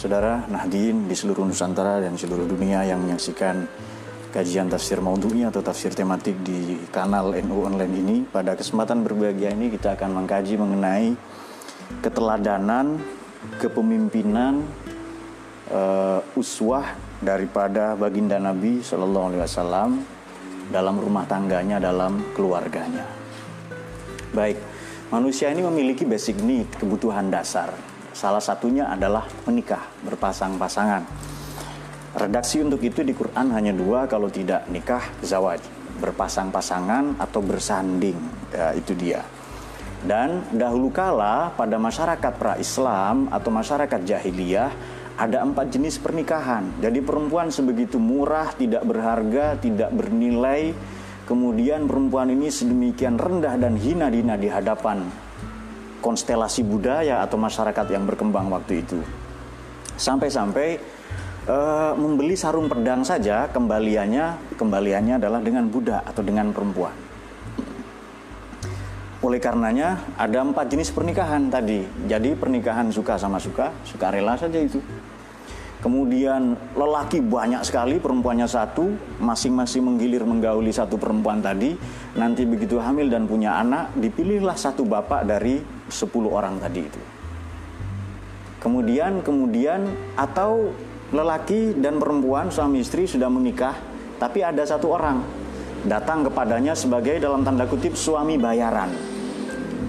Saudara Nahdien di seluruh Nusantara dan seluruh dunia yang menyaksikan kajian tafsir maudhu'i atau tafsir tematik di kanal NU Online ini. Pada kesempatan berbahagia ini kita akan mengkaji mengenai keteladanan, kepemimpinan, uh, uswah daripada baginda Nabi Wasallam dalam rumah tangganya, dalam keluarganya. Baik, manusia ini memiliki basic need, kebutuhan dasar. Salah satunya adalah menikah, berpasang-pasangan. Redaksi untuk itu di Quran hanya dua, kalau tidak nikah, zawaj. Berpasang-pasangan atau bersanding, ya, itu dia. Dan dahulu kala pada masyarakat pra-Islam atau masyarakat jahiliyah, ada empat jenis pernikahan. Jadi perempuan sebegitu murah, tidak berharga, tidak bernilai. Kemudian perempuan ini sedemikian rendah dan hina-dina di hadapan konstelasi budaya atau masyarakat yang berkembang waktu itu. Sampai-sampai uh, membeli sarung pedang saja kembaliannya kembaliannya adalah dengan budak atau dengan perempuan. Oleh karenanya ada empat jenis pernikahan tadi. Jadi pernikahan suka sama suka, suka rela saja itu. Kemudian lelaki banyak sekali, perempuannya satu, masing-masing menggilir menggauli satu perempuan tadi. Nanti begitu hamil dan punya anak, dipilihlah satu bapak dari sepuluh orang tadi itu. Kemudian, kemudian atau lelaki dan perempuan suami istri sudah menikah, tapi ada satu orang datang kepadanya sebagai dalam tanda kutip suami bayaran.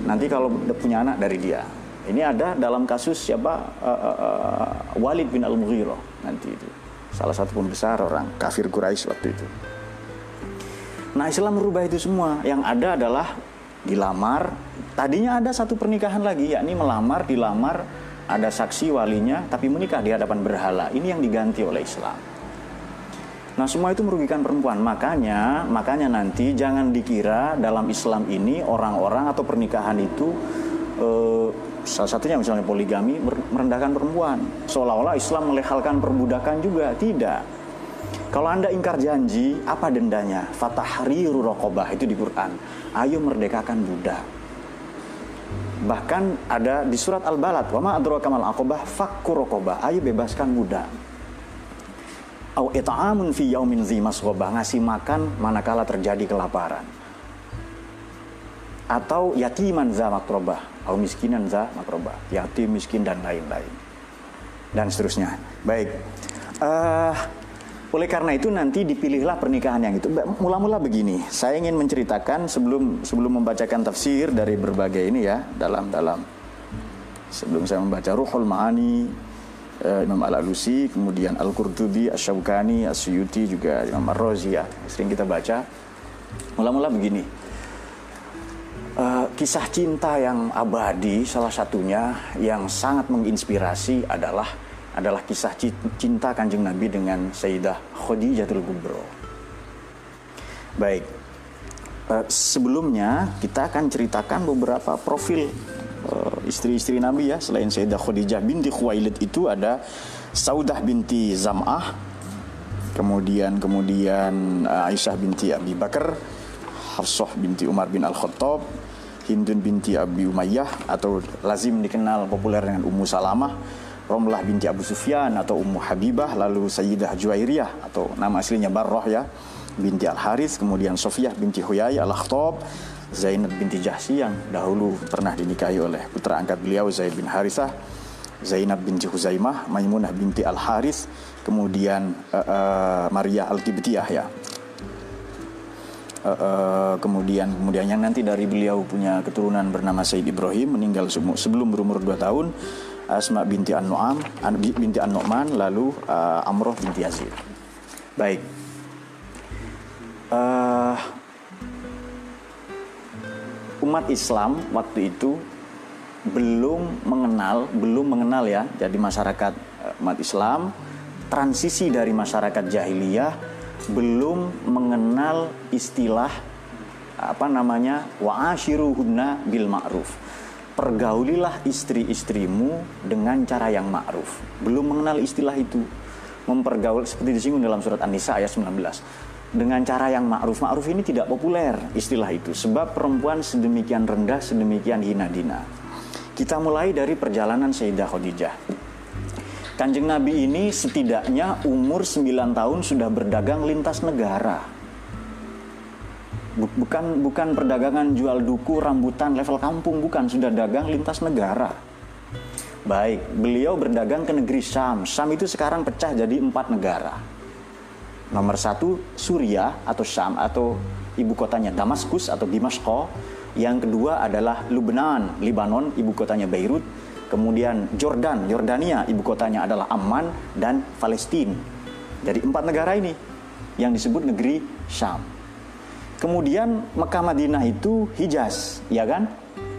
Nanti kalau punya anak dari dia. Ini ada dalam kasus siapa uh, uh, uh, Walid bin Al Mughirah nanti itu. Salah satu pembesar orang kafir Quraisy waktu itu. Nah Islam merubah itu semua. Yang ada adalah dilamar. Tadinya ada satu pernikahan lagi, yakni melamar, dilamar, ada saksi walinya tapi menikah di hadapan berhala. Ini yang diganti oleh Islam. Nah, semua itu merugikan perempuan. Makanya, makanya nanti jangan dikira dalam Islam ini orang-orang atau pernikahan itu eh, salah satunya misalnya poligami merendahkan perempuan. Seolah-olah Islam melehalkan perbudakan juga. Tidak. Kalau Anda ingkar janji, apa dendanya? Fatahriru rokobah itu di Quran. Ayo merdekakan budak. Bahkan ada di surat Al-Balad, "Wa ma adraka mal aqabah fakku raqabah." Ayo bebaskan budak. Au it'amun fi yaumin zi masghabah, ngasih makan manakala terjadi kelaparan. Atau yatiman za makrobah, atau miskinan za makrobah, yatim, miskin dan lain-lain. Dan seterusnya. Baik. Uh, oleh karena itu nanti dipilihlah pernikahan yang itu. Mula-mula begini, saya ingin menceritakan sebelum sebelum membacakan tafsir dari berbagai ini ya dalam dalam sebelum saya membaca Ruhul Maani uh, Imam Al-Alusi, kemudian Al-Qurtubi, Asy-Syaukani, juga Imam Ar-Razi ya, sering kita baca. Mula-mula begini. Uh, kisah cinta yang abadi salah satunya yang sangat menginspirasi adalah adalah kisah cinta kanjeng Nabi dengan Sayyidah Khadijatul Kubro. Baik, uh, sebelumnya kita akan ceritakan beberapa profil uh, istri-istri Nabi ya. Selain Sayyidah Khadijah binti Khuwailid itu ada Saudah binti Zam'ah, kemudian kemudian uh, Aisyah binti Abi Bakar, Hafsah binti Umar bin Al-Khattab, Hindun binti Abi Umayyah atau lazim dikenal populer dengan Ummu Salamah Romlah binti Abu Sufyan atau Ummu Habibah, lalu Sayyidah Juwairiyah atau nama aslinya Barroh ya, binti Al Haris, kemudian Sofiyah binti Huyai Al Akhtab, Zainab binti Jahsi yang dahulu pernah dinikahi oleh putra angkat beliau Zaid bin Harithah, Zainab binti Huzaimah, Maimunah binti Al Haris, kemudian uh, uh, Maria Al Kibtiyah ya. Uh, uh, kemudian kemudian yang nanti dari beliau punya keturunan bernama Said Ibrahim meninggal sebelum berumur 2 tahun Asma binti An-Nu'am, binti An-Nu'man, lalu uh, Amroh binti Yazid. Baik. Uh, umat Islam waktu itu belum mengenal, belum mengenal ya, jadi masyarakat uh, umat Islam transisi dari masyarakat jahiliyah belum mengenal istilah apa namanya wa'ashiruhunna bil ma'ruf pergaulilah istri-istrimu dengan cara yang ma'ruf. Belum mengenal istilah itu. Mempergaul seperti disinggung dalam surat An-Nisa ayat 19. Dengan cara yang ma'ruf. Ma'ruf ini tidak populer istilah itu. Sebab perempuan sedemikian rendah, sedemikian hina dina. Kita mulai dari perjalanan Sayyidah Khadijah. Kanjeng Nabi ini setidaknya umur 9 tahun sudah berdagang lintas negara. Bukan bukan perdagangan jual duku, rambutan, level kampung, bukan sudah dagang lintas negara. Baik, beliau berdagang ke negeri Syam. Syam itu sekarang pecah jadi empat negara. Nomor satu Suria atau Syam atau ibu kotanya Damaskus atau Dimashq. Yang kedua adalah Lubnan, Libanon, ibu kotanya Beirut kemudian Jordan, Yordania, ibu kotanya adalah Amman dan Palestina. Jadi empat negara ini yang disebut negeri Syam. Kemudian Mekah Madinah itu Hijaz, ya kan?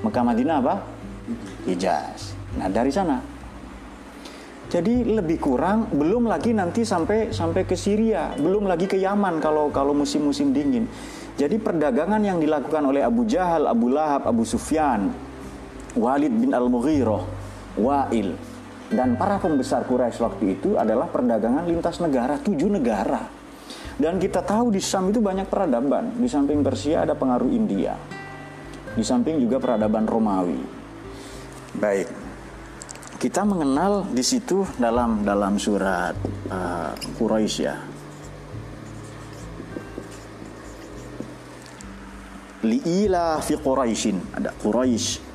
Mekah Madinah apa? Hijaz. Nah, dari sana. Jadi lebih kurang belum lagi nanti sampai sampai ke Syria, belum lagi ke Yaman kalau kalau musim-musim dingin. Jadi perdagangan yang dilakukan oleh Abu Jahal, Abu Lahab, Abu Sufyan, Walid bin Al-Mughirah Wa'il dan para pembesar Quraisy waktu itu adalah perdagangan lintas negara, tujuh negara. Dan kita tahu di Syam itu banyak peradaban. Di samping Persia ada pengaruh India. Di samping juga peradaban Romawi. Baik. Kita mengenal di situ dalam dalam surat uh, Quraisy ya. Li'ila fi Quraisyin. Ada Quraisy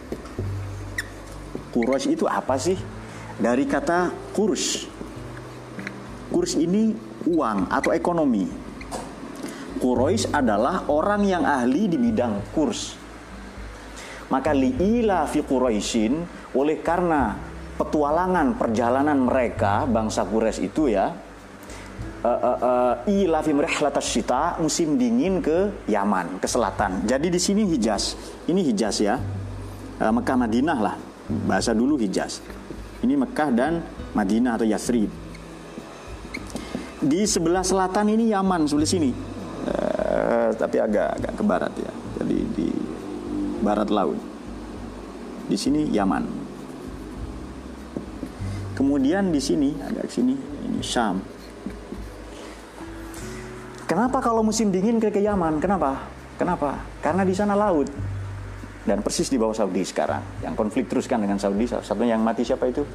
Quraisy itu apa sih? Dari kata kurs. Kurs ini uang atau ekonomi. Quraisy adalah orang yang ahli di bidang kurs. Maka li'ila fi Quraisyin oleh karena petualangan perjalanan mereka bangsa Quraisy itu ya uh, uh, uh, ila fi syita musim dingin ke Yaman ke selatan. Jadi di sini Hijaz. Ini Hijaz ya. Mekah Madinah lah bahasa dulu Hijaz. Ini Mekah dan Madinah atau Yathrib. Di sebelah selatan ini Yaman, sebelah sini. Uh, tapi agak agak ke barat ya. Jadi di barat laut. Di sini Yaman. Kemudian di sini agak sini ini Syam. Kenapa kalau musim dingin ke, ke Yaman? Kenapa? Kenapa? Karena di sana laut dan persis di bawah Saudi sekarang. Yang konflik teruskan dengan Saudi, satunya yang mati siapa itu?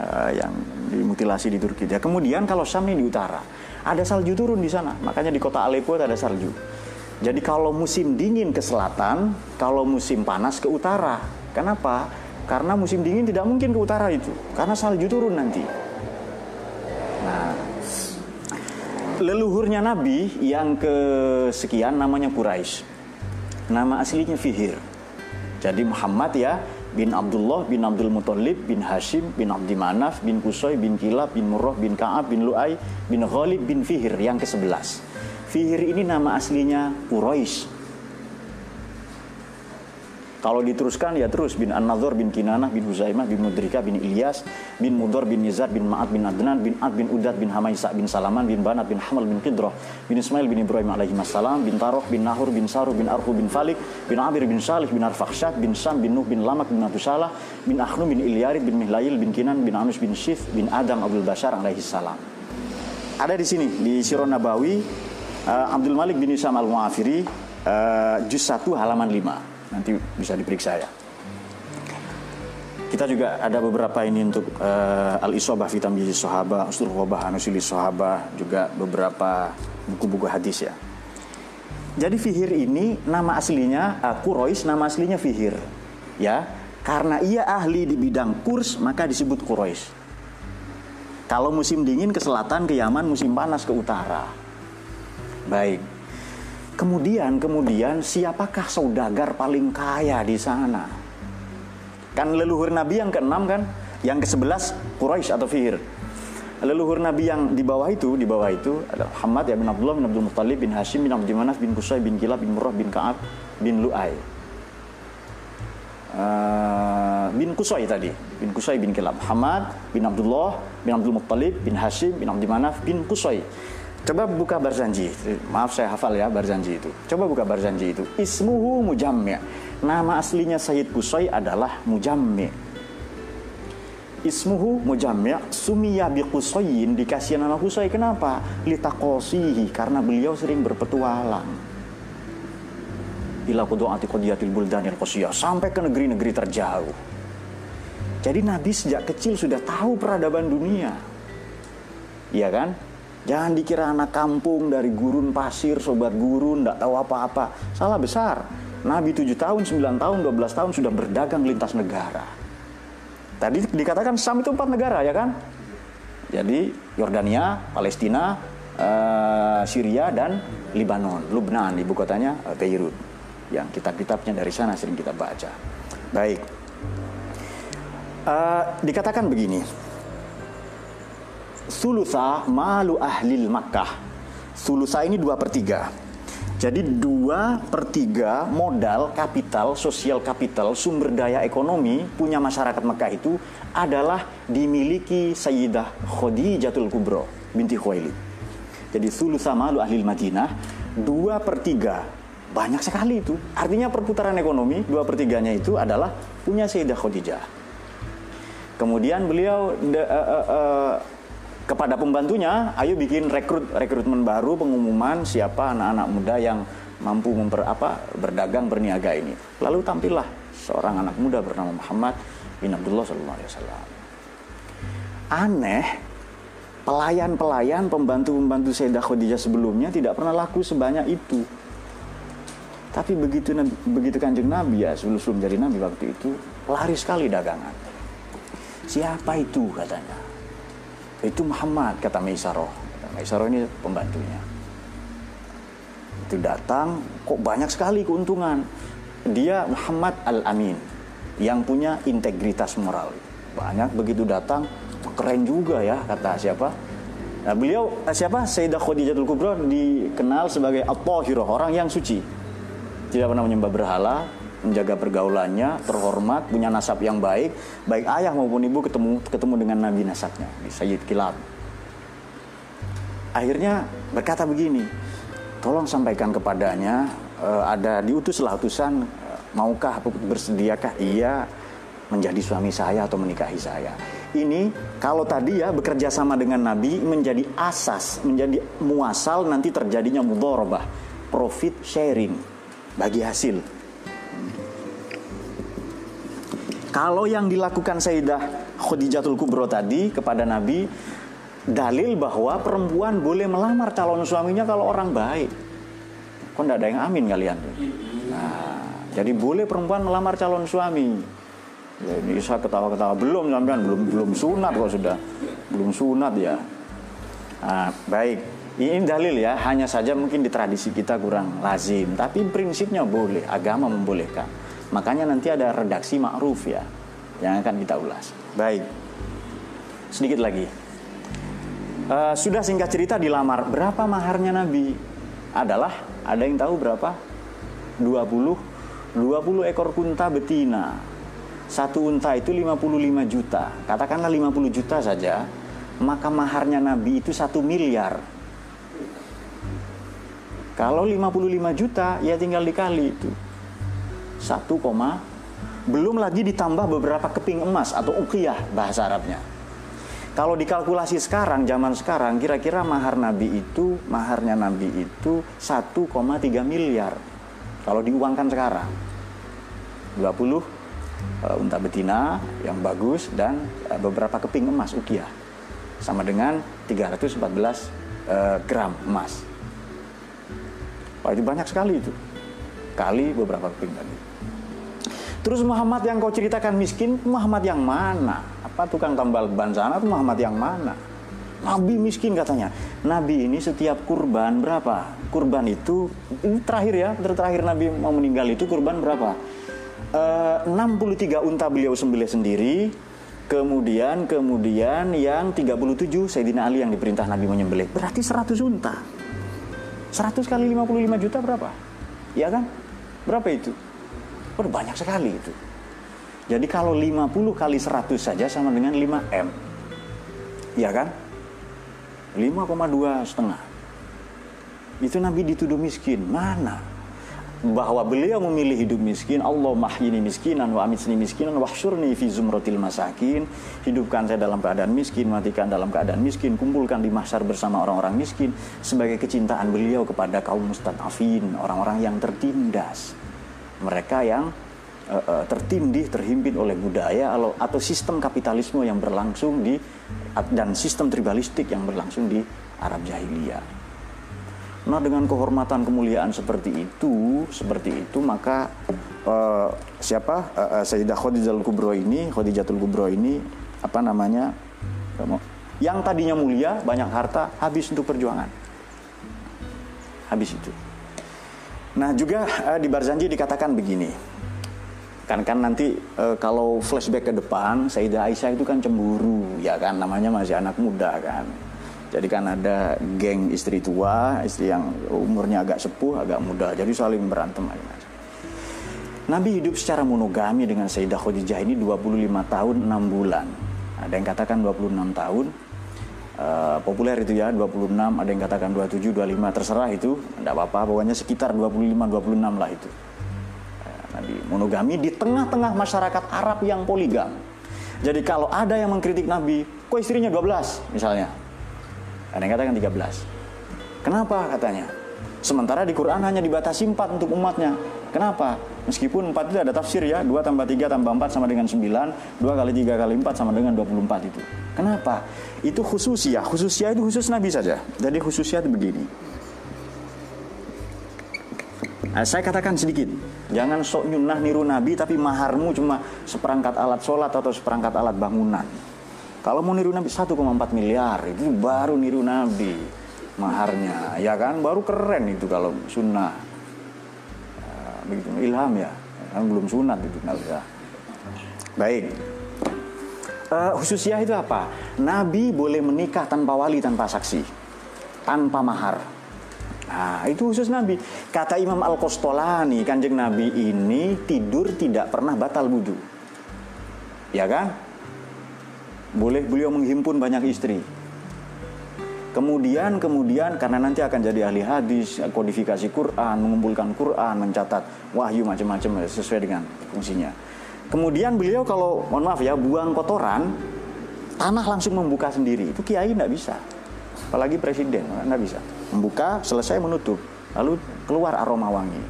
Uh, yang dimutilasi di Turki. Ya, kemudian kalau Syam ini di utara, ada salju turun di sana. Makanya di kota Aleppo ada salju. Jadi kalau musim dingin ke selatan, kalau musim panas ke utara. Kenapa? Karena musim dingin tidak mungkin ke utara itu, karena salju turun nanti. Nah, leluhurnya Nabi yang kesekian namanya Quraisy. Nama aslinya Fihir. Jadi Muhammad ya bin Abdullah bin Abdul Muthalib bin Hashim bin Abdi Manaf bin Kusoy bin Kilab bin Murrah bin Ka'ab bin Lu'ay bin Ghalib bin Fihir yang ke-11. Fihir ini nama aslinya Quraisy kalau diteruskan ya terus bin An-Nadhar bin Kinanah bin Huzaimah bin Mudrika bin Ilyas bin Mudhar bin Nizar bin Ma'ad bin Adnan bin Ad bin Udad bin Hamaisa bin Salaman bin Banat bin Hamal bin Qidrah bin Ismail bin Ibrahim alaihi salam bin Taroh bin Nahur bin Saruh bin Arhu bin Falik bin Abir bin Salih bin Arfakhsyad bin Sam bin Nuh bin Lamak bin Salah bin Akhnu bin Ilyarid bin Mihlayil bin Kinan bin Anus bin Shif bin Adam Abdul Bashar alaihi salam. Ada di sini di Siron Nabawi uh, Abdul Malik bin Isam al-Muafiri uh, juz 1 halaman 5 nanti bisa diperiksa ya. Kita juga ada beberapa ini untuk uh, Al-Isobah Fitam Tamyiz Sohaba, Ustul Qobah Anusili Sohaba, juga beberapa buku-buku hadis ya. Jadi Fihir ini nama aslinya uh, Quraisy, nama aslinya Fihir. Ya, karena ia ahli di bidang kurs maka disebut Quraisy. Kalau musim dingin ke selatan, ke Yaman, musim panas ke utara. Baik. Kemudian, kemudian siapakah saudagar paling kaya di sana? Kan leluhur Nabi yang keenam kan, yang ke sebelas Quraisy atau Fihir. Leluhur Nabi yang di bawah itu, di bawah itu adalah Muhammad ya bin Abdullah bin Abdul Muttalib bin Hashim bin Abdul Manaf bin Qusay bin Kilab bin Murrah bin Ka'ab bin Lu'ay. Uh, bin Qusay tadi, bin Qusay bin Kilab. Muhammad bin Abdullah bin Abdul Muttalib bin Hashim bin Abdul Manaf bin Qusay Coba buka Barzanji. Maaf saya hafal ya Barzanji itu. Coba buka Barzanji itu. Ismuhu Mujammi. Nama aslinya Sayyid Qusay adalah Mujammi. Ismuhu Mujammi sumiya bi Qusayin dikasih nama Qusay kenapa? Litaqosihi karena beliau sering berpetualang. Ila qudu'ati qadiyatil buldanil qasiyah sampai ke negeri-negeri terjauh. Jadi Nabi sejak kecil sudah tahu peradaban dunia. Iya kan? Jangan dikira anak kampung dari gurun pasir, sobat gurun, tidak tahu apa-apa. Salah besar. Nabi 7 tahun, 9 tahun, 12 tahun sudah berdagang lintas negara. Tadi dikatakan Sam itu empat negara ya kan? Jadi Yordania, Palestina, uh, Syria dan Lebanon, Lubnan ibu kotanya uh, Beirut. Yang kitab-kitabnya dari sana sering kita baca. Baik. Uh, dikatakan begini. Sulusa malu ahlil Makkah. Sulusa ini dua per tiga. Jadi dua per tiga modal kapital, sosial kapital, sumber daya ekonomi punya masyarakat Mekah itu adalah dimiliki Sayyidah Khadijatul Kubro binti Khuwailid. Jadi sulu sama lu ahli Madinah dua per tiga banyak sekali itu. Artinya perputaran ekonomi dua per tiganya itu adalah punya Sayyidah Khadijah. Kemudian beliau de, uh, uh, uh, kepada pembantunya, ayo bikin rekrut rekrutmen baru pengumuman siapa anak-anak muda yang mampu memper apa berdagang berniaga ini. Lalu tampillah seorang anak muda bernama Muhammad bin Abdullah Sallallahu Alaihi Wasallam. Aneh, pelayan-pelayan pembantu-pembantu Sayyidah Khadijah sebelumnya tidak pernah laku sebanyak itu. Tapi begitu begitu kanjeng Nabi ya sebelum sebelum jadi Nabi waktu itu lari sekali dagangan. Siapa itu katanya? Itu Muhammad kata Maisaroh. Maisaroh ini pembantunya. Itu datang kok banyak sekali keuntungan. Dia Muhammad Al-Amin yang punya integritas moral. Banyak begitu datang keren juga ya kata siapa? Nah, beliau eh, siapa? Sayyidah Khadijatul Kubra dikenal sebagai At-Tahirah, orang yang suci. Tidak pernah menyembah berhala, menjaga pergaulannya, terhormat, punya nasab yang baik, baik ayah maupun ibu ketemu ketemu dengan nabi nasabnya, Sayyid Kilab. Akhirnya berkata begini, tolong sampaikan kepadanya, uh, ada diutuslah utusan, uh, maukah bersediakah ia menjadi suami saya atau menikahi saya. Ini kalau tadi ya bekerja sama dengan Nabi menjadi asas, menjadi muasal nanti terjadinya mudorobah, profit sharing bagi hasil Kalau yang dilakukan Sayyidah Khadijatul Kubro tadi kepada Nabi dalil bahwa perempuan boleh melamar calon suaminya kalau orang baik. Kok tidak ada yang amin kalian? Nah, jadi boleh perempuan melamar calon suami. Ya, ini saya ketawa-ketawa belum sampean belum belum sunat kok sudah belum sunat ya. Nah, baik. Ini dalil ya, hanya saja mungkin di tradisi kita kurang lazim, tapi prinsipnya boleh, agama membolehkan. Makanya nanti ada redaksi ma'ruf ya yang akan kita ulas. Baik. Sedikit lagi. Uh, sudah singkat cerita dilamar. Berapa maharnya Nabi? Adalah ada yang tahu berapa? 20 20 ekor kunta betina. Satu unta itu 55 juta. Katakanlah 50 juta saja, maka maharnya Nabi itu satu miliar. Kalau 55 juta, ya tinggal dikali itu. 1, belum lagi ditambah beberapa keping emas atau ukiyah bahasa Arabnya. Kalau dikalkulasi sekarang, zaman sekarang, kira-kira mahar Nabi itu, maharnya Nabi itu 1,3 miliar. Kalau diuangkan sekarang. 20 uh, eh, unta betina yang bagus dan uh, beberapa keping emas ukiyah. Sama dengan 314 uh, eh, gram emas. Wah, itu banyak sekali itu. Kali beberapa keping tadi. Terus Muhammad yang kau ceritakan miskin, Muhammad yang mana? Apa tukang tambal ban sana itu Muhammad yang mana? Nabi miskin katanya. Nabi ini setiap kurban berapa? Kurban itu ini terakhir ya, terakhir Nabi mau meninggal itu kurban berapa? Eh, uh, 63 unta beliau sembelih sendiri. Kemudian kemudian yang 37 Sayyidina Ali yang diperintah Nabi menyembelih. Berarti 100 unta. 100 kali 55 juta berapa? Ya kan? Berapa itu? Banyak sekali itu. Jadi kalau 50 kali 100 saja sama dengan 5M. Iya kan? 5,2 setengah. Itu Nabi dituduh miskin. Mana? Bahwa beliau memilih hidup miskin. Allah mahyini miskinan wa amitni miskinan wahsyurni fi zumratil masakin. Hidupkan saya dalam keadaan miskin, matikan dalam keadaan miskin, kumpulkan di mahsyar bersama orang-orang miskin sebagai kecintaan beliau kepada kaum mustadafin, orang-orang yang tertindas mereka yang uh, tertindih, terhimpit oleh budaya atau, sistem kapitalisme yang berlangsung di dan sistem tribalistik yang berlangsung di Arab jahiliyah. Nah, dengan kehormatan kemuliaan seperti itu, seperti itu maka uh, siapa uh, Sayyidah Khadijatul Kubro ini, Khadijatul Kubro ini apa namanya? Yang tadinya mulia, banyak harta, habis untuk perjuangan. Habis itu. Nah, juga uh, di Barzanji dikatakan begini, kan kan nanti e, kalau flashback ke depan Sayyidah Aisyah itu kan cemburu ya kan? Namanya masih anak muda kan? Jadi kan ada geng istri tua istri yang umurnya agak sepuh agak muda jadi saling berantem Nabi hidup secara monogami dengan Sayyidah Khadijah ini 25 tahun 6 bulan. Ada yang katakan 26 tahun Uh, populer itu ya 26 ada yang katakan 27 25 terserah itu tidak apa-apa pokoknya sekitar 25 26 lah itu Nabi monogami di tengah-tengah masyarakat Arab yang poligam. Jadi kalau ada yang mengkritik Nabi, kok istrinya 12 misalnya. Ada yang katakan 13. Kenapa katanya? Sementara di Quran hanya dibatasi 4 untuk umatnya. Kenapa? Meskipun 4 itu ada tafsir ya, 2 tambah 3 tambah 4 sama dengan 9, 2 kali 3 kali 4 sama dengan 24 itu. Kenapa? Itu khusus ya, khusus ya itu khusus Nabi saja. Jadi khususnya itu begini. Nah, saya katakan sedikit, jangan sok nyunah niru Nabi tapi maharmu cuma seperangkat alat sholat atau seperangkat alat bangunan. Kalau mau niru Nabi 1,4 miliar itu baru niru Nabi maharnya, ya kan? Baru keren itu kalau sunnah. Ya, begitu ilham ya, kan belum sunat itu nggak usah. Baik. Uh, khususnya itu apa? Nabi boleh menikah tanpa wali, tanpa saksi, tanpa mahar Nah, itu khusus Nabi. Kata Imam Al-Qostolani, kanjeng Nabi ini tidur tidak pernah batal wudhu. Ya kan? Boleh beliau menghimpun banyak istri. Kemudian, kemudian karena nanti akan jadi ahli hadis, kodifikasi Quran, mengumpulkan Quran, mencatat wahyu macam-macam sesuai dengan fungsinya. Kemudian beliau kalau, mohon maaf ya, buang kotoran, tanah langsung membuka sendiri. Itu kiai tidak bisa. Apalagi presiden, nggak bisa membuka, selesai menutup, lalu keluar aroma wangi.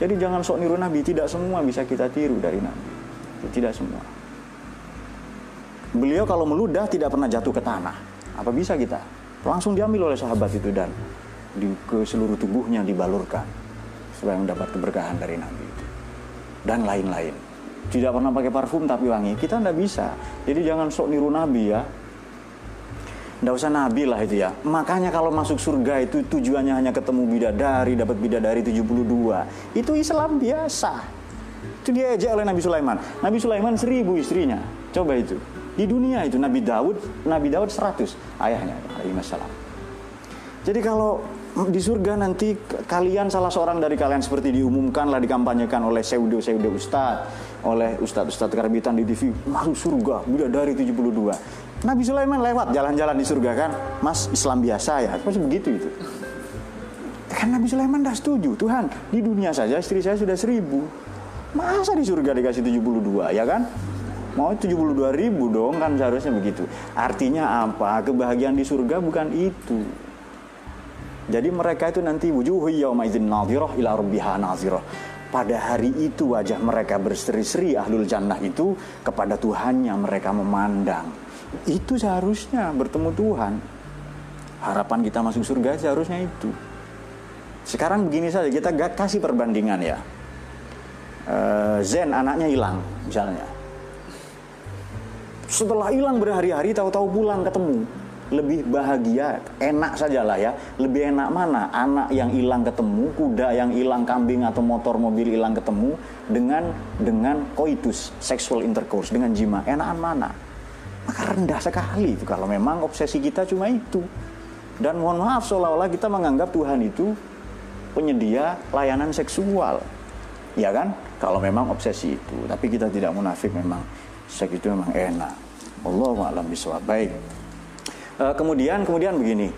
Jadi jangan sok niru Nabi, tidak semua bisa kita tiru dari Nabi. Tidak semua. Beliau kalau meludah tidak pernah jatuh ke tanah. Apa bisa kita? Langsung diambil oleh sahabat itu dan di, ke seluruh tubuhnya dibalurkan supaya mendapat keberkahan dari Nabi itu. Dan lain-lain. Tidak pernah pakai parfum tapi wangi. Kita tidak bisa. Jadi jangan sok niru Nabi ya. Nggak usah nabi lah itu ya. Makanya kalau masuk surga itu tujuannya hanya ketemu bidadari, dapat bidadari 72. Itu Islam biasa. Itu dia aja oleh Nabi Sulaiman. Nabi Sulaiman seribu istrinya. Coba itu. Di dunia itu Nabi Daud, Nabi Daud 100 ayahnya alaihi salam. Jadi kalau di surga nanti kalian salah seorang dari kalian seperti diumumkan lah dikampanyekan oleh pseudo pseudo ustad oleh ustad ustad karbitan di TV masuk surga bidadari 72 Nabi Sulaiman lewat jalan-jalan di surga kan, Mas Islam biasa ya, pasti begitu itu. Kan Nabi Sulaiman dah setuju, Tuhan di dunia saja istri saya sudah seribu, masa di surga dikasih 72 ya kan? Mau 72 ribu dong kan seharusnya begitu. Artinya apa? Kebahagiaan di surga bukan itu. Jadi mereka itu nanti wujuhu yauma idzin nadhirah ila rabbiha nadhirah. Pada hari itu wajah mereka berseri-seri ahlul jannah itu kepada Tuhannya mereka memandang itu seharusnya bertemu Tuhan. Harapan kita masuk surga seharusnya itu. Sekarang begini saja, kita gak kasih perbandingan ya. Uh, Zen anaknya hilang misalnya. Setelah hilang berhari-hari tahu-tahu pulang ketemu. Lebih bahagia, enak saja lah ya. Lebih enak mana? Anak yang hilang ketemu, kuda yang hilang, kambing atau motor mobil hilang ketemu dengan dengan koitus, sexual intercourse dengan jima. Enakan mana? maka rendah sekali itu kalau memang obsesi kita cuma itu. Dan mohon maaf seolah-olah kita menganggap Tuhan itu penyedia layanan seksual. Ya kan? Kalau memang obsesi itu. Tapi kita tidak munafik memang seks itu memang enak. Allah alam biswa. Baik. E, kemudian kemudian begini.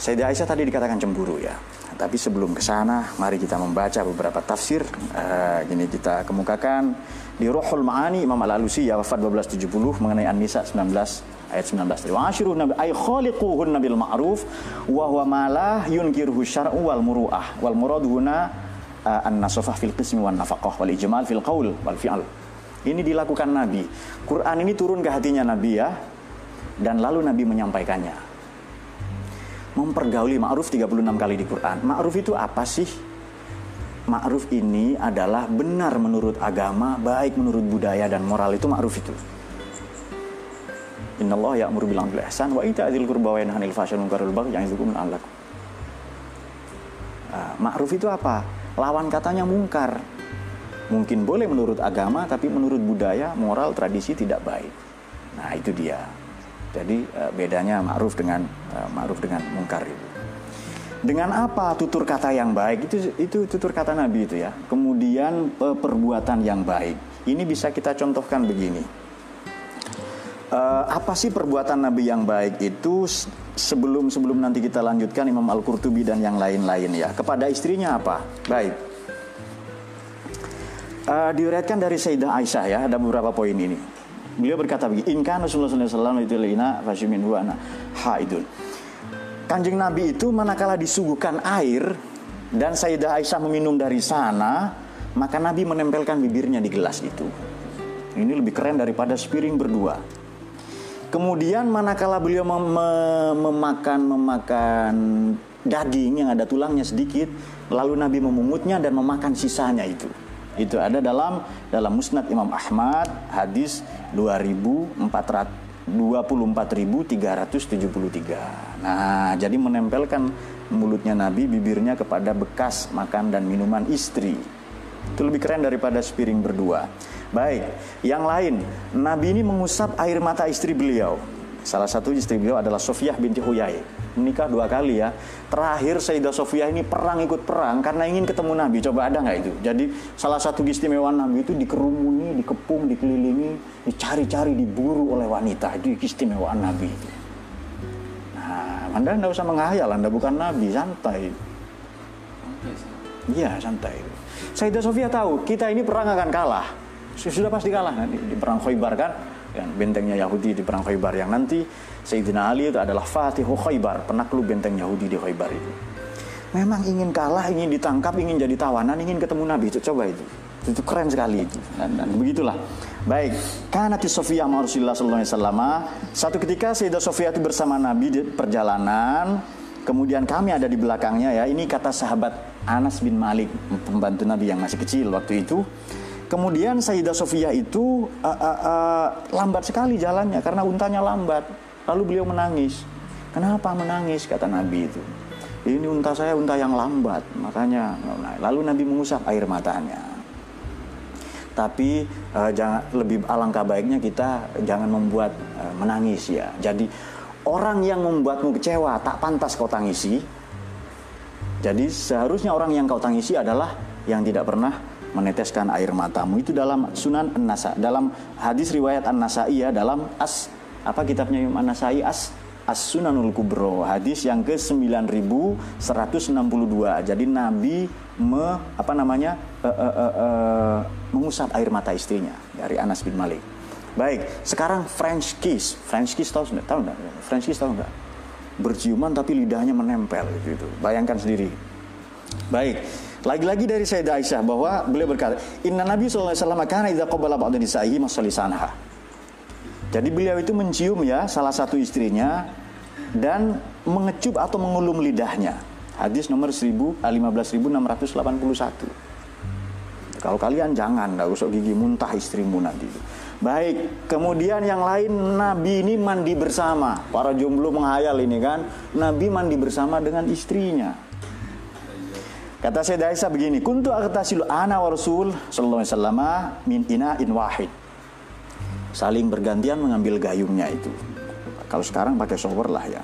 Sayyidah Aisyah tadi dikatakan cemburu ya. Tapi sebelum ke sana, mari kita membaca beberapa tafsir. E, gini kita kemukakan di Ruhul Ma'ani Imam Al-Alusi ya wafat 1270 mengenai An-Nisa 19 ayat 19 wa ashiru nabi ay khaliquhun nabil ma'ruf wa huwa ma la yunkiruhu syar'u wal muru'ah wal murad huna uh, an-nasofah fil qismi wan nafaqah wal ijmal fil qaul wal fi'al. Ini dilakukan Nabi. Quran ini turun ke hatinya Nabi ya. Dan lalu Nabi menyampaikannya. Mempergauli ma'ruf 36 kali di Quran. Ma'ruf itu apa sih? Ma'ruf ini adalah benar menurut agama, baik menurut budaya dan moral itu ma'ruf itu. Inna Allah ya'muru bil adli ihsan wa ita'dzil qurba wa yanha 'anil fahsya'i wal munkari wal baghi ya'izukum la'allakum. Uh, ma'ruf itu apa? Lawan katanya mungkar. Mungkin boleh menurut agama, tapi menurut budaya, moral, tradisi tidak baik. Nah itu dia. Jadi uh, bedanya ma'ruf dengan uh, ma'ruf dengan mungkar itu. Dengan apa tutur kata yang baik itu itu tutur kata Nabi itu ya. Kemudian uh, perbuatan yang baik. Ini bisa kita contohkan begini apa sih perbuatan Nabi yang baik itu sebelum sebelum nanti kita lanjutkan Imam Al Qurtubi dan yang lain-lain ya kepada istrinya apa baik uh, diriwayatkan dari Sayyidah Aisyah ya ada beberapa poin ini. Beliau berkata begini in Rasulullah sallallahu itu lina fashimin wa ana haidun. Kanjeng Nabi itu manakala disuguhkan air dan Sayyidah Aisyah meminum dari sana maka Nabi menempelkan bibirnya di gelas itu. Ini lebih keren daripada sepiring berdua. Kemudian manakala beliau mem memakan memakan daging yang ada tulangnya sedikit, lalu Nabi memungutnya dan memakan sisanya itu. Itu ada dalam dalam Musnad Imam Ahmad hadis 24.373. Nah, jadi menempelkan mulutnya Nabi bibirnya kepada bekas makan dan minuman istri. Itu lebih keren daripada sepiring berdua. Baik, yang lain, Nabi ini mengusap air mata istri beliau. Salah satu istri beliau adalah Sofiyah binti Huyai. Menikah dua kali ya. Terakhir Sayyidah Sofiyah ini perang ikut perang karena ingin ketemu Nabi. Coba ada nggak itu? Jadi salah satu keistimewaan Nabi itu dikerumuni, dikepung, dikelilingi, dicari-cari, diburu oleh wanita. Itu keistimewaan Nabi. Nah, Anda nggak usah menghayal, Anda bukan Nabi, santai. Iya, santai. Sayyidah Sofia tahu, kita ini perang akan kalah sudah pasti kalah nanti di perang Khaybar kan bentengnya Yahudi di perang Khaybar yang nanti Sayyidina Ali itu adalah Fatihu Khaybar penakluk benteng Yahudi di Khaybar itu. Memang ingin kalah ingin ditangkap ingin jadi tawanan ingin ketemu Nabi itu. Coba itu. Itu keren sekali itu. Dan, dan begitulah. Baik. Karena di Sofia Rasulullah Sallallahu Alaihi satu ketika Sayyidah Sofia itu bersama Nabi di perjalanan kemudian kami ada di belakangnya ya. Ini kata sahabat Anas bin Malik pembantu Nabi yang masih kecil waktu itu Kemudian Sayyidah Sofia itu uh, uh, uh, lambat sekali jalannya karena untanya lambat. Lalu beliau menangis. Kenapa menangis? Kata Nabi itu. Ini unta saya unta yang lambat, makanya lalu Nabi mengusap air matanya. Tapi uh, jangan lebih alangkah baiknya kita jangan membuat uh, menangis ya. Jadi orang yang membuatmu kecewa tak pantas kau tangisi. Jadi seharusnya orang yang kau tangisi adalah yang tidak pernah meneteskan air matamu. Itu dalam Sunan An-Nasa dalam hadis riwayat An-Nasai ya dalam as apa kitabnya Imam An-Nasai? As As Sunanul Kubro hadis yang ke 9162 jadi Nabi me, apa namanya uh, uh, uh, uh, mengusap air mata istrinya dari Anas bin Malik. Baik sekarang French kiss. French kiss tahu nggak? Tahu nggak? French kiss tahu nggak? Berciuman tapi lidahnya menempel gitu. Bayangkan sendiri. Baik lagi-lagi dari Sayyidah Aisyah bahwa beliau berkata, Inna Nabi SAW karena idza qabala ba'da nisa'ihi masalisanha. Jadi beliau itu mencium ya salah satu istrinya dan mengecup atau mengulum lidahnya. Hadis nomor 15681. Kalau kalian jangan, enggak usah gigi muntah istrimu nanti. Baik, kemudian yang lain Nabi ini mandi bersama. Para jomblo menghayal ini kan, Nabi mandi bersama dengan istrinya. Kata saya Aisyah begini, kuntu agtasilu ana wa Rasul sallallahu alaihi wasallam min ina'in wahid. Saling bergantian mengambil gayungnya itu. Kalau sekarang pakai shower lah ya.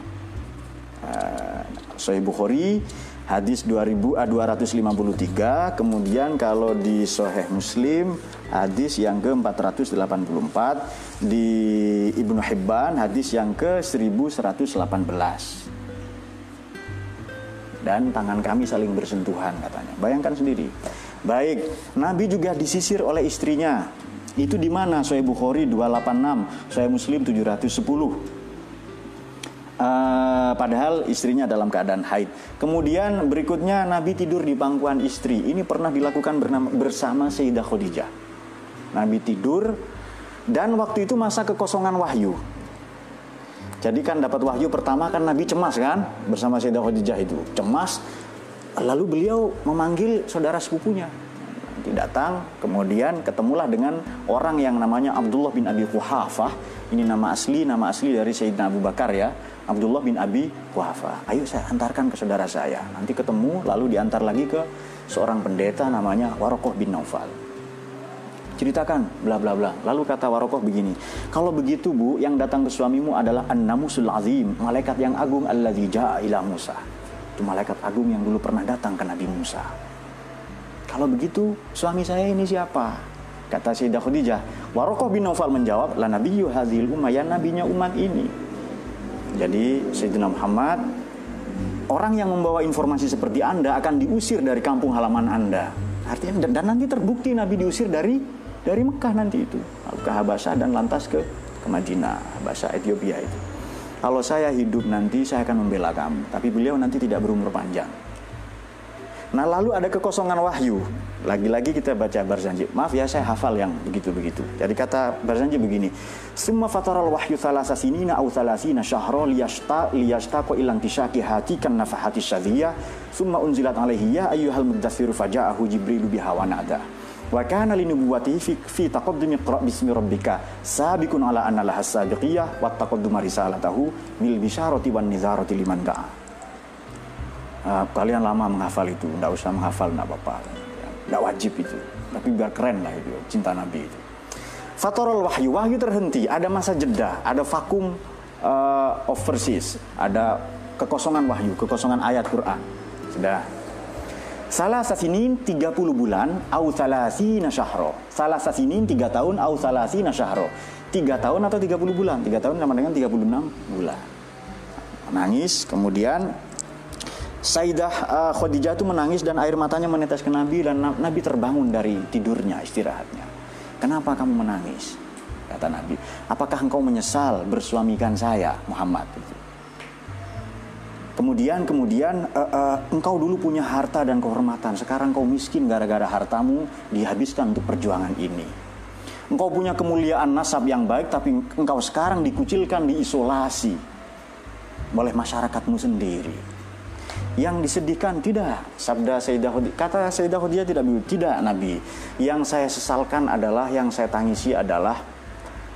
Uh, Sahih Bukhari hadis 2000 uh, 253, kemudian kalau di Sahih Muslim hadis yang ke-484, di Ibnu Hibban hadis yang ke-1118 dan tangan kami saling bersentuhan katanya. Bayangkan sendiri. Baik, Nabi juga disisir oleh istrinya. Itu di mana? Sahih Bukhari 286, Sahih Muslim 710. Uh, uh, padahal istrinya dalam keadaan haid. Kemudian berikutnya Nabi tidur di pangkuan istri. Ini pernah dilakukan bernama, bersama Sayyidah Khadijah. Nabi tidur dan waktu itu masa kekosongan wahyu. Jadi kan dapat wahyu pertama kan Nabi cemas kan bersama Sayyidah Khadijah itu. Cemas lalu beliau memanggil saudara sepupunya. Nanti datang, kemudian ketemulah dengan orang yang namanya Abdullah bin Abi Quhafah. Ini nama asli, nama asli dari Sayyidina Abu Bakar ya Abdullah bin Abi Quhafa. Ayo saya antarkan ke saudara saya. Nanti ketemu lalu diantar lagi ke seorang pendeta namanya Warokoh bin Naufal. Ceritakan bla bla bla. Lalu kata Warokoh begini, kalau begitu Bu, yang datang ke suamimu adalah An-Namusul Azim, malaikat yang agung alladzi ja'a ila Musa. Itu malaikat agung yang dulu pernah datang ke Nabi Musa. Kalau begitu, suami saya ini siapa? Kata Sayyidah Khadijah. Warokoh bin Naufal menjawab, la nabiyyu hadhil umma, ya nabinya umat ini. Jadi Sayyidina Muhammad orang yang membawa informasi seperti Anda akan diusir dari kampung halaman Anda. Artinya dan, dan nanti terbukti Nabi diusir dari dari Mekah nanti itu ke Habasah dan lantas ke ke Madinah, bahasa Ethiopia itu. Kalau saya hidup nanti saya akan membela kamu, tapi beliau nanti tidak berumur panjang. Nah lalu ada kekosongan wahyu. Lagi-lagi kita baca Barzanji. Maaf ya saya hafal yang begitu-begitu. Jadi kata Barzanji begini. Semua fataral wahyu thalasa sinina au thalasina syahra liyashta liyashta ko ilang tishaki hati kan nafahati syadhiyah. Summa unzilat alaihi ya ayyuhal muddathiru faja'ahu jibrilu nada. Wa kana linubuwatihi fi, fi taqaddumi qra' bismi rabbika sabiqun ala anna laha sabiqiyah wa taqadduma risalatahu mil bisyarati wan nizarati liman da'a uh, kalian lama menghafal itu, tidak usah menghafal, tidak apa-apa. Tidak wajib itu, tapi biar keren lah itu, cinta Nabi itu. Fatorul wahyu, wahyu terhenti, ada masa jeda, ada vakum uh, of verses, ada kekosongan wahyu, kekosongan ayat Quran. Sudah. Salah sasinin 30 bulan, au salasina syahro. Salah sasinin 3 tahun, au salasina syahro. 3 tahun atau 30 bulan? 3 tahun sama dengan 36 bulan. Nangis, kemudian Sayyidah uh, Khadijah itu menangis dan air matanya menetes ke Nabi dan Nabi terbangun dari tidurnya, istirahatnya. Kenapa kamu menangis? Kata Nabi, apakah engkau menyesal bersuamikan saya, Muhammad? Kemudian, kemudian uh, uh, engkau dulu punya harta dan kehormatan. Sekarang kau miskin gara-gara hartamu dihabiskan untuk perjuangan ini. Engkau punya kemuliaan nasab yang baik, tapi engkau sekarang dikucilkan, diisolasi oleh masyarakatmu sendiri yang disedihkan tidak sabda Sayyidah kata Sayyidah Khadijah tidak tidak Nabi yang saya sesalkan adalah yang saya tangisi adalah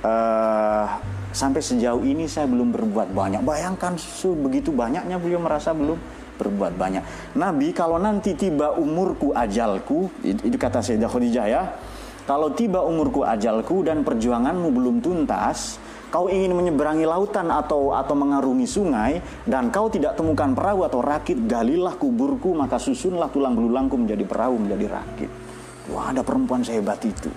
uh, sampai sejauh ini saya belum berbuat banyak bayangkan begitu banyaknya beliau merasa belum berbuat banyak Nabi kalau nanti tiba umurku ajalku itu, kata Sayyidah Khadijah ya kalau tiba umurku ajalku dan perjuanganmu belum tuntas kau ingin menyeberangi lautan atau atau mengarungi sungai dan kau tidak temukan perahu atau rakit, galilah kuburku maka susunlah tulang belulangku menjadi perahu menjadi rakit. Wah, ada perempuan sehebat itu.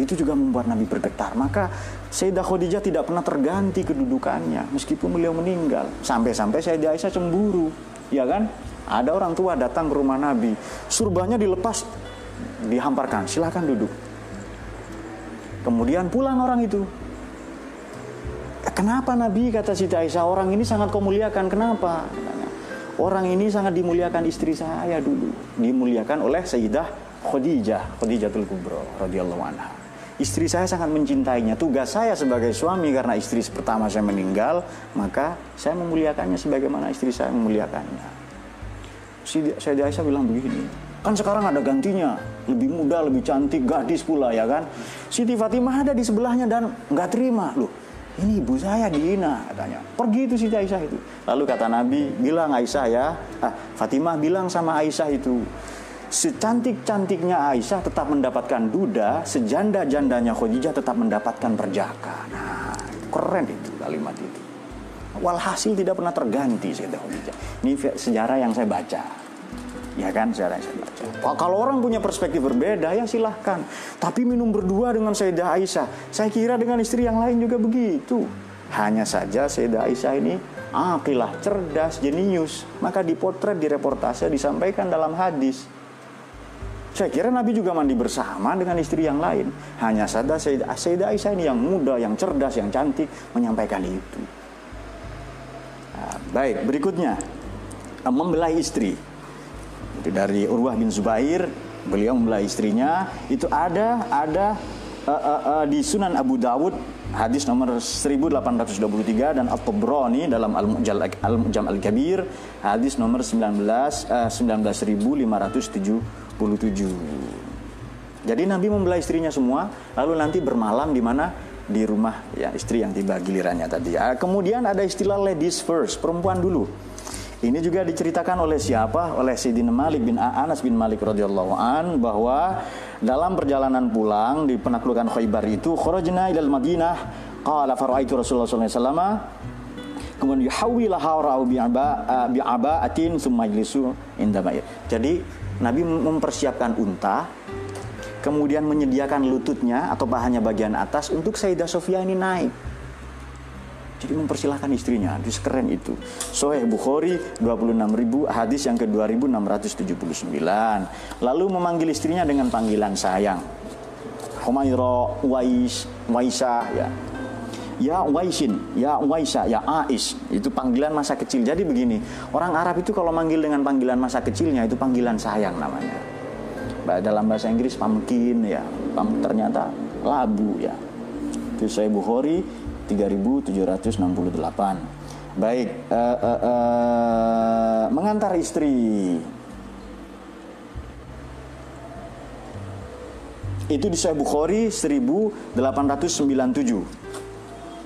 Itu juga membuat Nabi bergetar. Maka Sayyidah Khadijah tidak pernah terganti kedudukannya meskipun beliau meninggal. Sampai-sampai Sayyidah Aisyah cemburu, ya kan? Ada orang tua datang ke rumah Nabi, surbahnya dilepas, dihamparkan, silahkan duduk. Kemudian pulang orang itu, Kenapa Nabi kata Siti Aisyah orang ini sangat kau? Kenapa? Orang ini sangat dimuliakan istri saya dulu. Dimuliakan oleh Sayyidah Khadijah, Khadijatul Kubro radhiyallahu anha. Istri saya sangat mencintainya. Tugas saya sebagai suami karena istri pertama saya meninggal, maka saya memuliakannya sebagaimana istri saya memuliakannya. Sayyidah Aisyah bilang begini, kan sekarang ada gantinya, lebih muda, lebih cantik, gadis pula ya kan. Siti Fatimah ada di sebelahnya dan nggak terima loh ini ibu saya dihina katanya. Pergi itu Siti Aisyah itu. Lalu kata Nabi, bilang Aisyah ya, ah, Fatimah bilang sama Aisyah itu, secantik-cantiknya Aisyah tetap mendapatkan duda, sejanda-jandanya Khadijah tetap mendapatkan perjaka. Nah, keren itu kalimat itu. Walhasil tidak pernah terganti Sayyidah Khadijah. Ini sejarah yang saya baca. Ya kan saya baca. Kalau orang punya perspektif berbeda ya silahkan. Tapi minum berdua dengan Sayyidah Aisyah. Saya kira dengan istri yang lain juga begitu. Hanya saja Sayyidah Aisyah ini akilah, cerdas, jenius. Maka dipotret, di reportase, disampaikan dalam hadis. Saya kira Nabi juga mandi bersama dengan istri yang lain. Hanya saja Sayyidah Aisyah ini yang muda, yang cerdas, yang cantik menyampaikan itu. Nah, Baik, berikutnya membelai istri. Itu dari Urwah bin Zubair, beliau membelai istrinya. Itu ada ada uh, uh, uh, di Sunan Abu Dawud hadis nomor 1823 dan At-Tabrani dalam Al-Mu'jam Al-Kabir hadis nomor 19 uh, 19577. Jadi Nabi membelai istrinya semua, lalu nanti bermalam di mana? Di rumah ya istri yang tiba gilirannya tadi. Uh, kemudian ada istilah ladies first, perempuan dulu. Ini juga diceritakan oleh siapa? Oleh Sayyidina Malik bin Anas bin Malik radhiyallahu an bahwa dalam perjalanan pulang di penaklukan Khaybar itu kharajna ilal Madinah qala faraitu Rasulullah sallallahu alaihi wasallam kemudian yuhawwilaha ra'u bi'aba'atin summa yajlisu inda Jadi Nabi mempersiapkan unta kemudian menyediakan lututnya atau pahannya bagian atas untuk Sayyidah Sofia ini naik jadi mempersilahkan istrinya, itu keren itu. Soheh Bukhari 26.000 hadis yang ke 2679. Lalu memanggil istrinya dengan panggilan sayang. Humaira, Wais, Waisa ya. Ya Waisin, ya Waisa, ya Ais. Itu panggilan masa kecil. Jadi begini, orang Arab itu kalau manggil dengan panggilan masa kecilnya itu panggilan sayang namanya. Dalam bahasa Inggris pumpkin ya, ternyata labu ya. Itu saya Bukhari 3768. Baik, uh, uh, uh, mengantar istri. Itu di Sahih Bukhari 1897.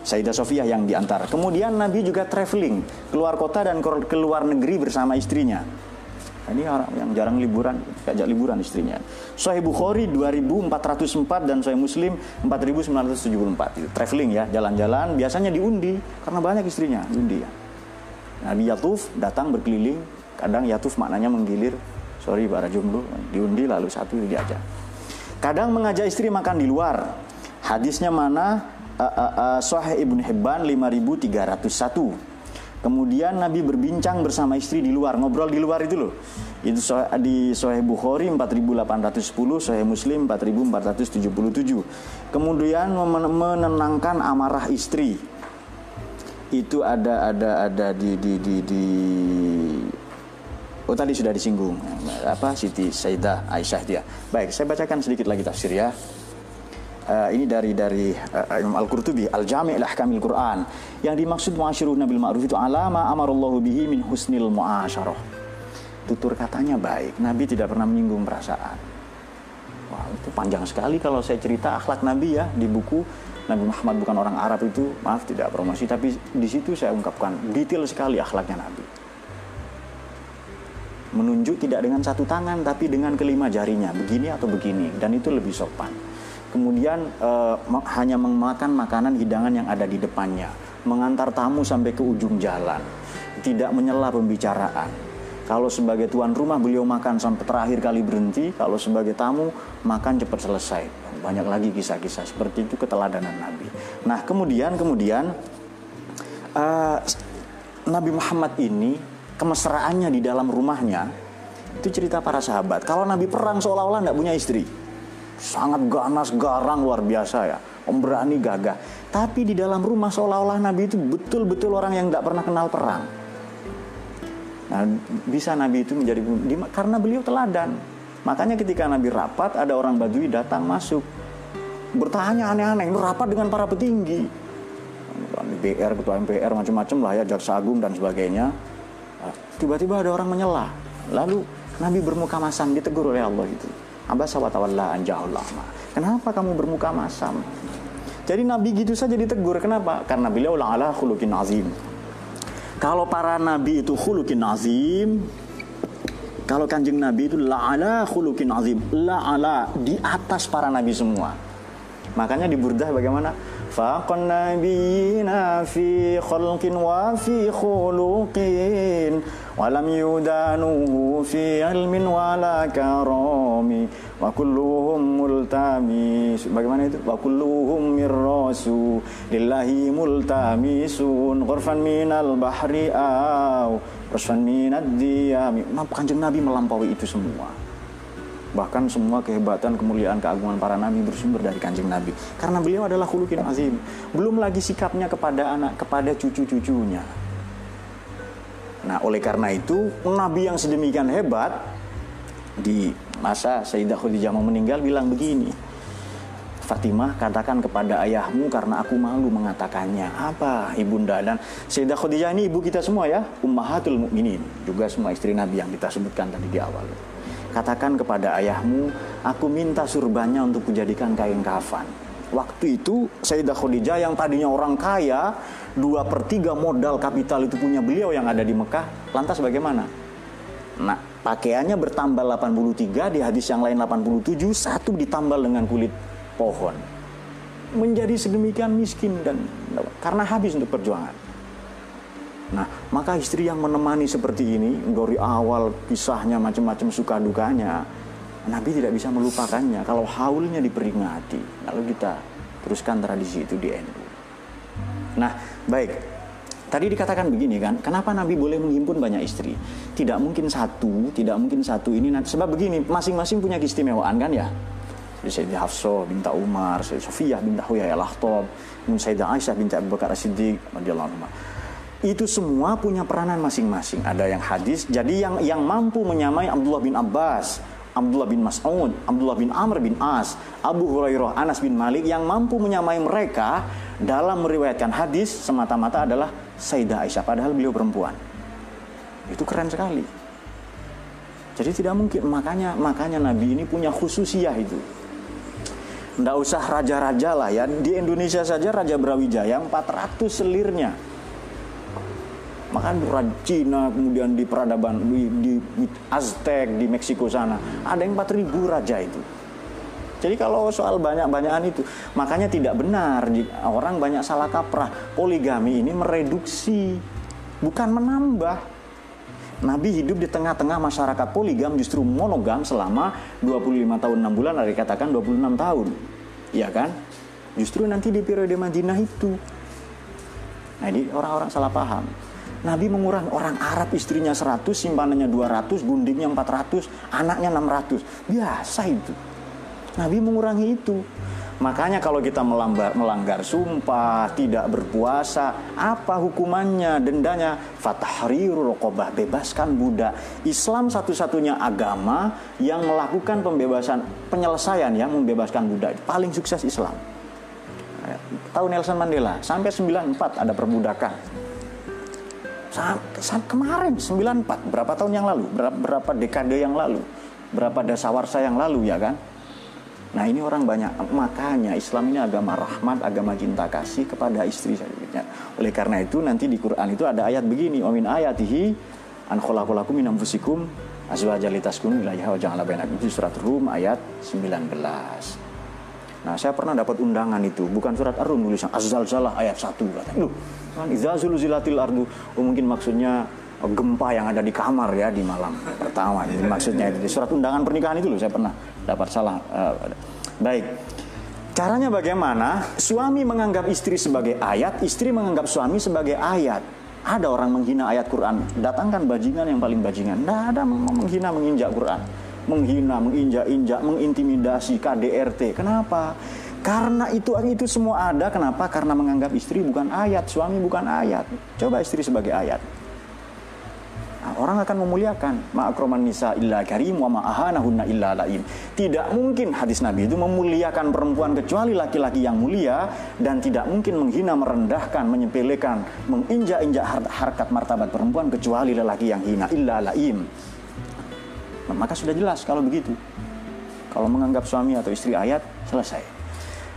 Sayyidah Sofia yang diantar. Kemudian Nabi juga traveling keluar kota dan keluar negeri bersama istrinya. Ini orang yang jarang liburan, ajak liburan istrinya. Sahih Bukhari 2404 dan Sahih Muslim 4974. Itu traveling ya, jalan-jalan biasanya diundi karena banyak istrinya, diundi ya. Nabi Yatuf datang berkeliling, kadang Yatuf maknanya menggilir. Sorry para jomblo, diundi lalu satu diajak. Kadang mengajak istri makan di luar. Hadisnya mana? Uh, uh, uh, Sahih Ibnu Hibban 5301. Kemudian Nabi berbincang bersama istri di luar, ngobrol di luar itu loh. Itu di Sahih Bukhari 4810, Sahih Muslim 4477. Kemudian menenangkan amarah istri. Itu ada ada ada di di di, di Oh tadi sudah disinggung apa Siti Sayyidah Aisyah dia. Baik, saya bacakan sedikit lagi tafsir ya uh, ini dari dari uh, Imam Al-Qurtubi Al-Jami' Al-Ahkamil Quran. Yang dimaksud muasyiruna bil ma'ruf itu alama amarallahu bihi min husnil muasyarah. Tutur katanya baik Nabi tidak pernah menyinggung perasaan. Wah itu panjang sekali kalau saya cerita akhlak Nabi ya di buku. Nabi Muhammad bukan orang Arab itu maaf tidak promosi tapi di situ saya ungkapkan detail sekali akhlaknya Nabi. Menunjuk tidak dengan satu tangan tapi dengan kelima jarinya begini atau begini dan itu lebih sopan kemudian uh, hanya memakan makanan hidangan yang ada di depannya, mengantar tamu sampai ke ujung jalan, tidak menyela pembicaraan. Kalau sebagai tuan rumah beliau makan sampai terakhir kali berhenti, kalau sebagai tamu makan cepat selesai. Banyak lagi kisah-kisah seperti itu keteladanan Nabi. Nah kemudian kemudian uh, Nabi Muhammad ini kemesraannya di dalam rumahnya itu cerita para sahabat. Kalau Nabi perang seolah-olah tidak punya istri sangat ganas, garang luar biasa ya, pemberani gagah. Tapi di dalam rumah seolah-olah Nabi itu betul-betul orang yang tidak pernah kenal perang. Nah, bisa Nabi itu menjadi karena beliau teladan. Makanya ketika Nabi rapat, ada orang Badui datang masuk, bertanya aneh-aneh, rapat dengan para petinggi, DPR, ketua MPR, macam-macam lah ya, jaksa agung dan sebagainya. Nah, tiba-tiba ada orang menyela, lalu Nabi bermuka masam ditegur oleh Allah itu. Abasa wa tawalla lama. Kenapa kamu bermuka masam? Jadi Nabi gitu saja ditegur. Kenapa? Karena beliau ala khulukin azim. Kalau para nabi itu khulukin azim, kalau kanjeng Nabi itu la'ala khulukin azim, la'ala di atas para nabi semua. Makanya di Burdah bagaimana? Faqan nabiyina fi khalqin wa fi khuluqin yudanuhu fi ilmin wala karami wa kulluhum multamis bagaimana itu? kulluhum mirrasu lillahi multamisun ghurfan minal bahri aw rasfan minad diyami kanjeng Nabi melampaui itu semua. Bahkan semua kehebatan, kemuliaan, keagungan para nabi bersumber dari kanjeng nabi. Karena beliau adalah khulukin azim. Belum lagi sikapnya kepada anak kepada cucu-cucunya Nah, oleh karena itu, Nabi yang sedemikian hebat di masa Sayyidah Khadijah mau meninggal bilang begini. Fatimah katakan kepada ayahmu karena aku malu mengatakannya. Apa ibunda dan Sayyidah Khadijah ini ibu kita semua ya, ummahatul mukminin, juga semua istri Nabi yang kita sebutkan tadi di awal. Katakan kepada ayahmu, aku minta surbannya untuk kujadikan kain kafan. Waktu itu Sayyidah Khadijah yang tadinya orang kaya, dua per tiga modal kapital itu punya beliau yang ada di Mekah, lantas bagaimana? Nah, pakaiannya bertambah 83, di hadis yang lain 87, satu ditambal dengan kulit pohon. Menjadi sedemikian miskin dan karena habis untuk perjuangan. Nah, maka istri yang menemani seperti ini dari awal kisahnya macam-macam suka dukanya, Nabi tidak bisa melupakannya kalau haulnya diperingati. Lalu kita teruskan tradisi itu di NU. Nah, baik. Tadi dikatakan begini kan, kenapa Nabi boleh menghimpun banyak istri? Tidak mungkin satu, tidak mungkin satu ini. Sebab begini, masing-masing punya keistimewaan kan ya. Sayyidah Hafsah binta Umar, Sayyidah Sofiyah binta Huyai al-Ahtab, Sayyidah Aisyah binta Abu Bakar As-Siddiq, itu semua punya peranan masing-masing. Ada yang hadis, jadi yang yang mampu menyamai Abdullah bin Abbas, Abdullah bin Mas'ud, Abdullah bin Amr bin As, Abu Hurairah, Anas bin Malik yang mampu menyamai mereka dalam meriwayatkan hadis semata-mata adalah Sayyidah Aisyah padahal beliau perempuan. Itu keren sekali. Jadi tidak mungkin makanya makanya Nabi ini punya khususiyah itu. Tidak usah raja-raja lah ya. Di Indonesia saja Raja Brawijaya 400 selirnya. Makan Raja Cina, kemudian di peradaban di, di, di Aztec, di Meksiko sana. Ada yang 4000 raja itu. Jadi kalau soal banyak-banyakan itu, makanya tidak benar orang banyak salah kaprah. Poligami ini mereduksi, bukan menambah. Nabi hidup di tengah-tengah masyarakat poligam justru monogam selama 25 tahun 6 bulan ada dikatakan 26 tahun. Iya kan? Justru nanti di periode Madinah itu. Nah ini orang-orang salah paham. Nabi mengurangi orang Arab istrinya 100, simpanannya 200, gundingnya 400, anaknya 600. Biasa itu. Nabi mengurangi itu. Makanya kalau kita melanggar, melanggar sumpah, tidak berpuasa, apa hukumannya? Dendanya fatahriru rokobah, bebaskan budak. Islam satu-satunya agama yang melakukan pembebasan, penyelesaian yang membebaskan budak. Paling sukses Islam. Tahu Nelson Mandela, sampai 94 ada perbudakan. Sampai kemarin 94, berapa tahun yang lalu? Berapa, berapa dekade yang lalu? Berapa dasawarsa yang lalu ya kan? Nah ini orang banyak makanya Islam ini agama rahmat, agama cinta kasih kepada istri saja. Oleh karena itu nanti di Quran itu ada ayat begini, "Amin ayatihi an khalaqalakum min anfusikum azwajan litaskunu ilaiha wa ja'ala bainakum." Surat Rum ayat 19. Nah, saya pernah dapat undangan itu, bukan surat Ar-Rum tulisan Az-Zalzalah ayat 1 katanya. Loh, kan ardu. Oh, mungkin maksudnya gempa yang ada di kamar ya di malam pertama. Jadi maksudnya itu surat undangan pernikahan itu loh saya pernah dapat salah. Uh, baik. Caranya bagaimana? Suami menganggap istri sebagai ayat, istri menganggap suami sebagai ayat. Ada orang menghina ayat Quran, datangkan bajingan yang paling bajingan. Tidak ada menghina menginjak Quran. Menghina, menginjak-injak, mengintimidasi KDRT. Kenapa? Karena itu itu semua ada. Kenapa? Karena menganggap istri bukan ayat, suami bukan ayat. Coba istri sebagai ayat. Nah, orang akan memuliakan ma'akroman nisa illa karim wa ma'ahanahunna illa laim. Tidak mungkin hadis Nabi itu memuliakan perempuan kecuali laki-laki yang mulia dan tidak mungkin menghina, merendahkan, menyepelekan, menginjak-injak harkat martabat perempuan kecuali lelaki yang hina illa laim. Nah, maka sudah jelas kalau begitu. Kalau menganggap suami atau istri ayat selesai.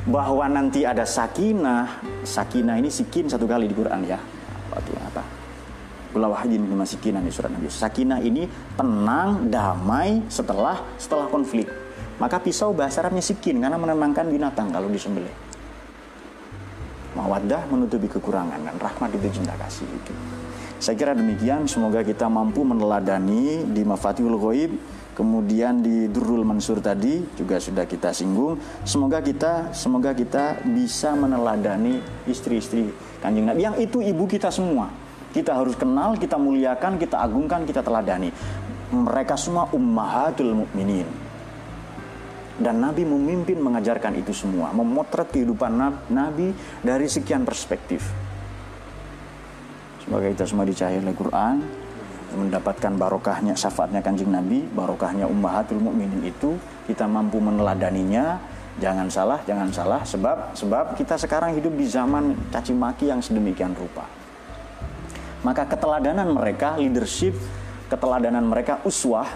Bahwa nanti ada sakinah, sakinah ini sikin satu kali di Quran ya. Waktu apa? Kulawahidin masikinan di surat Nabi. Sakinah ini tenang, damai setelah setelah konflik. Maka pisau bahasa Arabnya sikin karena menenangkan binatang kalau disembelih. Mawaddah menutupi kekurangan dan rahmat itu cinta kasih itu. Saya kira demikian. Semoga kita mampu meneladani di Mafatihul Ghaib kemudian di Durrul Mansur tadi juga sudah kita singgung. Semoga kita semoga kita bisa meneladani istri-istri Kanjeng Nabi yang itu ibu kita semua. Kita harus kenal, kita muliakan, kita agungkan, kita teladani. Mereka semua ummahatul mukminin. Dan Nabi memimpin mengajarkan itu semua, memotret kehidupan Nabi dari sekian perspektif. Semoga kita semua dicahaya oleh Quran, mendapatkan barokahnya syafaatnya kanjeng Nabi, barokahnya ummahatul mukminin itu kita mampu meneladaninya. Jangan salah, jangan salah sebab sebab kita sekarang hidup di zaman caci maki yang sedemikian rupa. Maka keteladanan mereka, leadership, keteladanan mereka uswah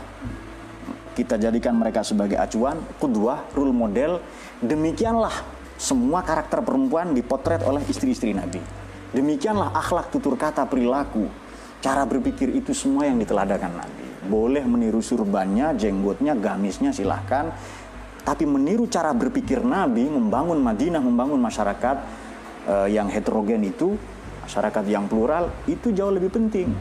kita jadikan mereka sebagai acuan, kudwah, role model. Demikianlah semua karakter perempuan dipotret oleh istri-istri Nabi. Demikianlah akhlak tutur kata perilaku Cara berpikir itu semua yang diteladakan Nabi. Boleh meniru surbannya, jenggotnya, gamisnya silahkan. Tapi meniru cara berpikir Nabi, membangun Madinah, membangun masyarakat uh, yang heterogen itu, masyarakat yang plural, itu jauh lebih penting.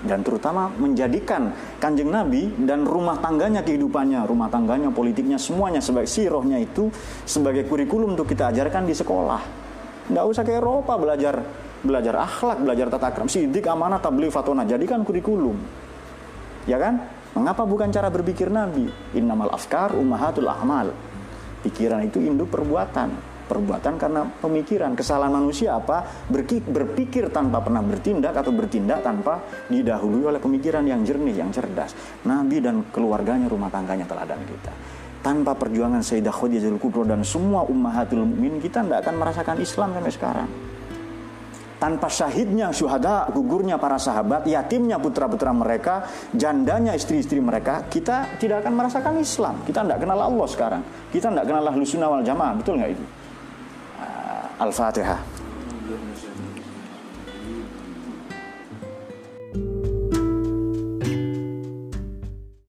Dan terutama menjadikan kanjeng Nabi dan rumah tangganya kehidupannya, rumah tangganya, politiknya, semuanya sebagai sirohnya itu sebagai kurikulum untuk kita ajarkan di sekolah. Nggak usah ke Eropa belajar belajar akhlak, belajar tata krama, sidik, amanah, tabligh, fatona, jadikan kurikulum. Ya kan? Mengapa bukan cara berpikir Nabi? Innamal afkar ummahatul ahmal. Pikiran itu induk perbuatan. Perbuatan karena pemikiran. Kesalahan manusia apa? Berpikir tanpa pernah bertindak atau bertindak tanpa didahului oleh pemikiran yang jernih, yang cerdas. Nabi dan keluarganya, rumah tangganya teladan kita. Tanpa perjuangan Sayyidah Khadijah Kubro dan semua ummahatul mukmin kita tidak akan merasakan Islam sampai sekarang tanpa syahidnya syuhada, gugurnya para sahabat, yatimnya putra-putra mereka, jandanya istri-istri mereka, kita tidak akan merasakan Islam. Kita tidak kenal Allah sekarang. Kita tidak kenal Allah wal jamaah. Betul nggak itu? Uh, Al-Fatihah.